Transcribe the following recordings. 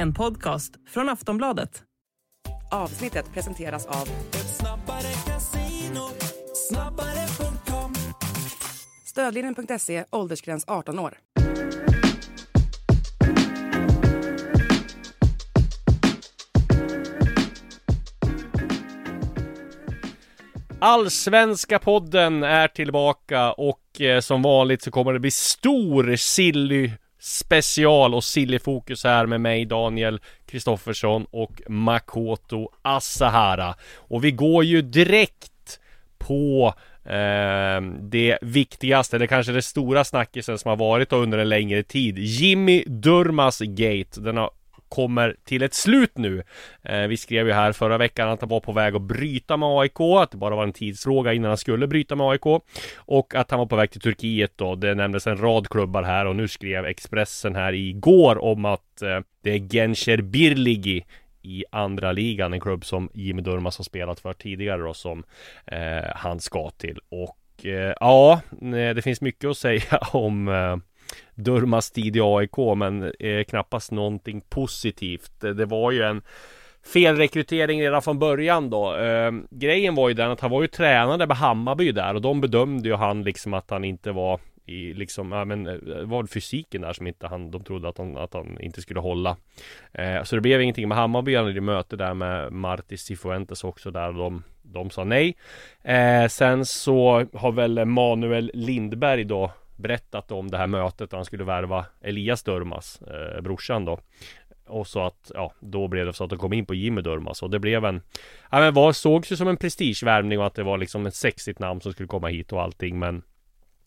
En podcast från Aftonbladet. Avsnittet presenteras av Stödlinjen.se, åldersgräns 18 år. Allsvenska podden är tillbaka och eh, som vanligt så kommer det bli stor silly special och silly-fokus här med mig Daniel Kristoffersson och Makoto Asahara. Och vi går ju direkt på eh, det viktigaste, eller kanske det stora snackisen som har varit under en längre tid. Jimmy Durmas Gate. Den har kommer till ett slut nu. Eh, vi skrev ju här förra veckan att han var på väg att bryta med AIK, att det bara var en tidsfråga innan han skulle bryta med AIK. Och att han var på väg till Turkiet då. Det nämndes en rad klubbar här och nu skrev Expressen här igår om att eh, det är Gencher Birligi i andra ligan, en klubb som Jimmy Durmaz har spelat för tidigare då som eh, han ska till. Och eh, ja, eh, det finns mycket att säga om eh, Durmas tid i AIK men eh, knappast någonting positivt. Det var ju en felrekrytering redan från början då. Eh, grejen var ju den att han var ju tränare med Hammarby där och de bedömde ju han liksom att han inte var i liksom, ja men eh, det var fysiken där som inte han, de trodde att han, att han inte skulle hålla. Eh, så det blev ingenting med Hammarby, han hade möte där med Marti Cifuentes också där och de, de sa nej. Eh, sen så har väl Manuel Lindberg då berättat om det här mötet där han skulle värva Elias Durmas, eh, brorsan då. Och så att, ja, då blev det så att de kom in på Jimmy Durmas och det blev en Ja men var, sågs ju som en prestigevärvning och att det var liksom ett sexigt namn som skulle komma hit och allting men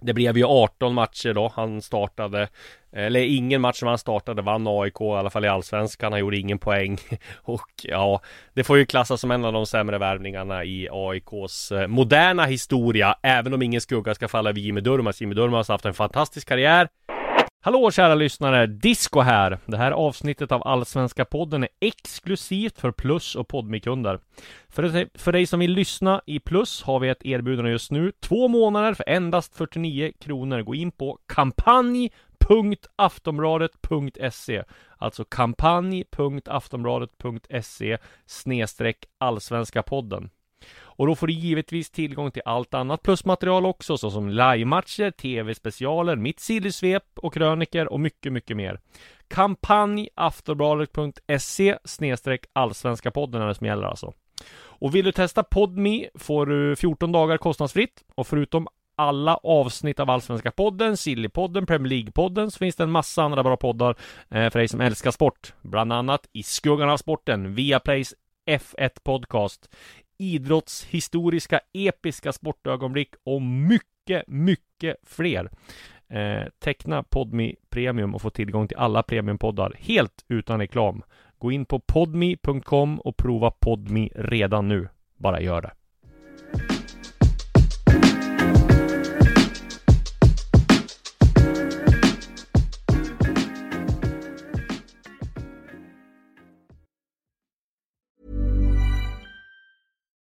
det blev ju 18 matcher då han startade. Eller ingen match som han startade vann AIK i alla fall i Allsvenskan. Han gjorde ingen poäng. Och ja Det får ju klassas som en av de sämre värvningarna i AIKs eh, moderna historia. Även om ingen skugga ska falla över Jimmy Durmaz. Jimmy Durmaz har haft en fantastisk karriär. Hallå kära lyssnare! Disco här! Det här avsnittet av Allsvenska podden är exklusivt för Plus och Podmikunder. För, för dig som vill lyssna i Plus har vi ett erbjudande just nu. Två månader för endast 49 kronor. Gå in på kampanj.aftonbladet.se Alltså kampanj.aftonbladet.se snedstreck Allsvenska podden. Och då får du givetvis tillgång till allt annat plusmaterial också, såsom livematcher, tv-specialer, mitt sillysvep och kröniker och mycket, mycket mer. Kampanj aftonbladet.se snedstreck allsvenska podden är det som gäller alltså. Och vill du testa PodMe får du 14 dagar kostnadsfritt och förutom alla avsnitt av Allsvenska podden, Sillypodden, Premier League-podden så finns det en massa andra bra poddar eh, för dig som älskar sport. Bland annat I skuggan av sporten, Viaplays F1 Podcast, idrottshistoriska episka sportögonblick och mycket, mycket fler. Eh, teckna Podmi Premium och få tillgång till alla premiumpoddar helt utan reklam. Gå in på podmi.com och prova Podmi redan nu. Bara gör det.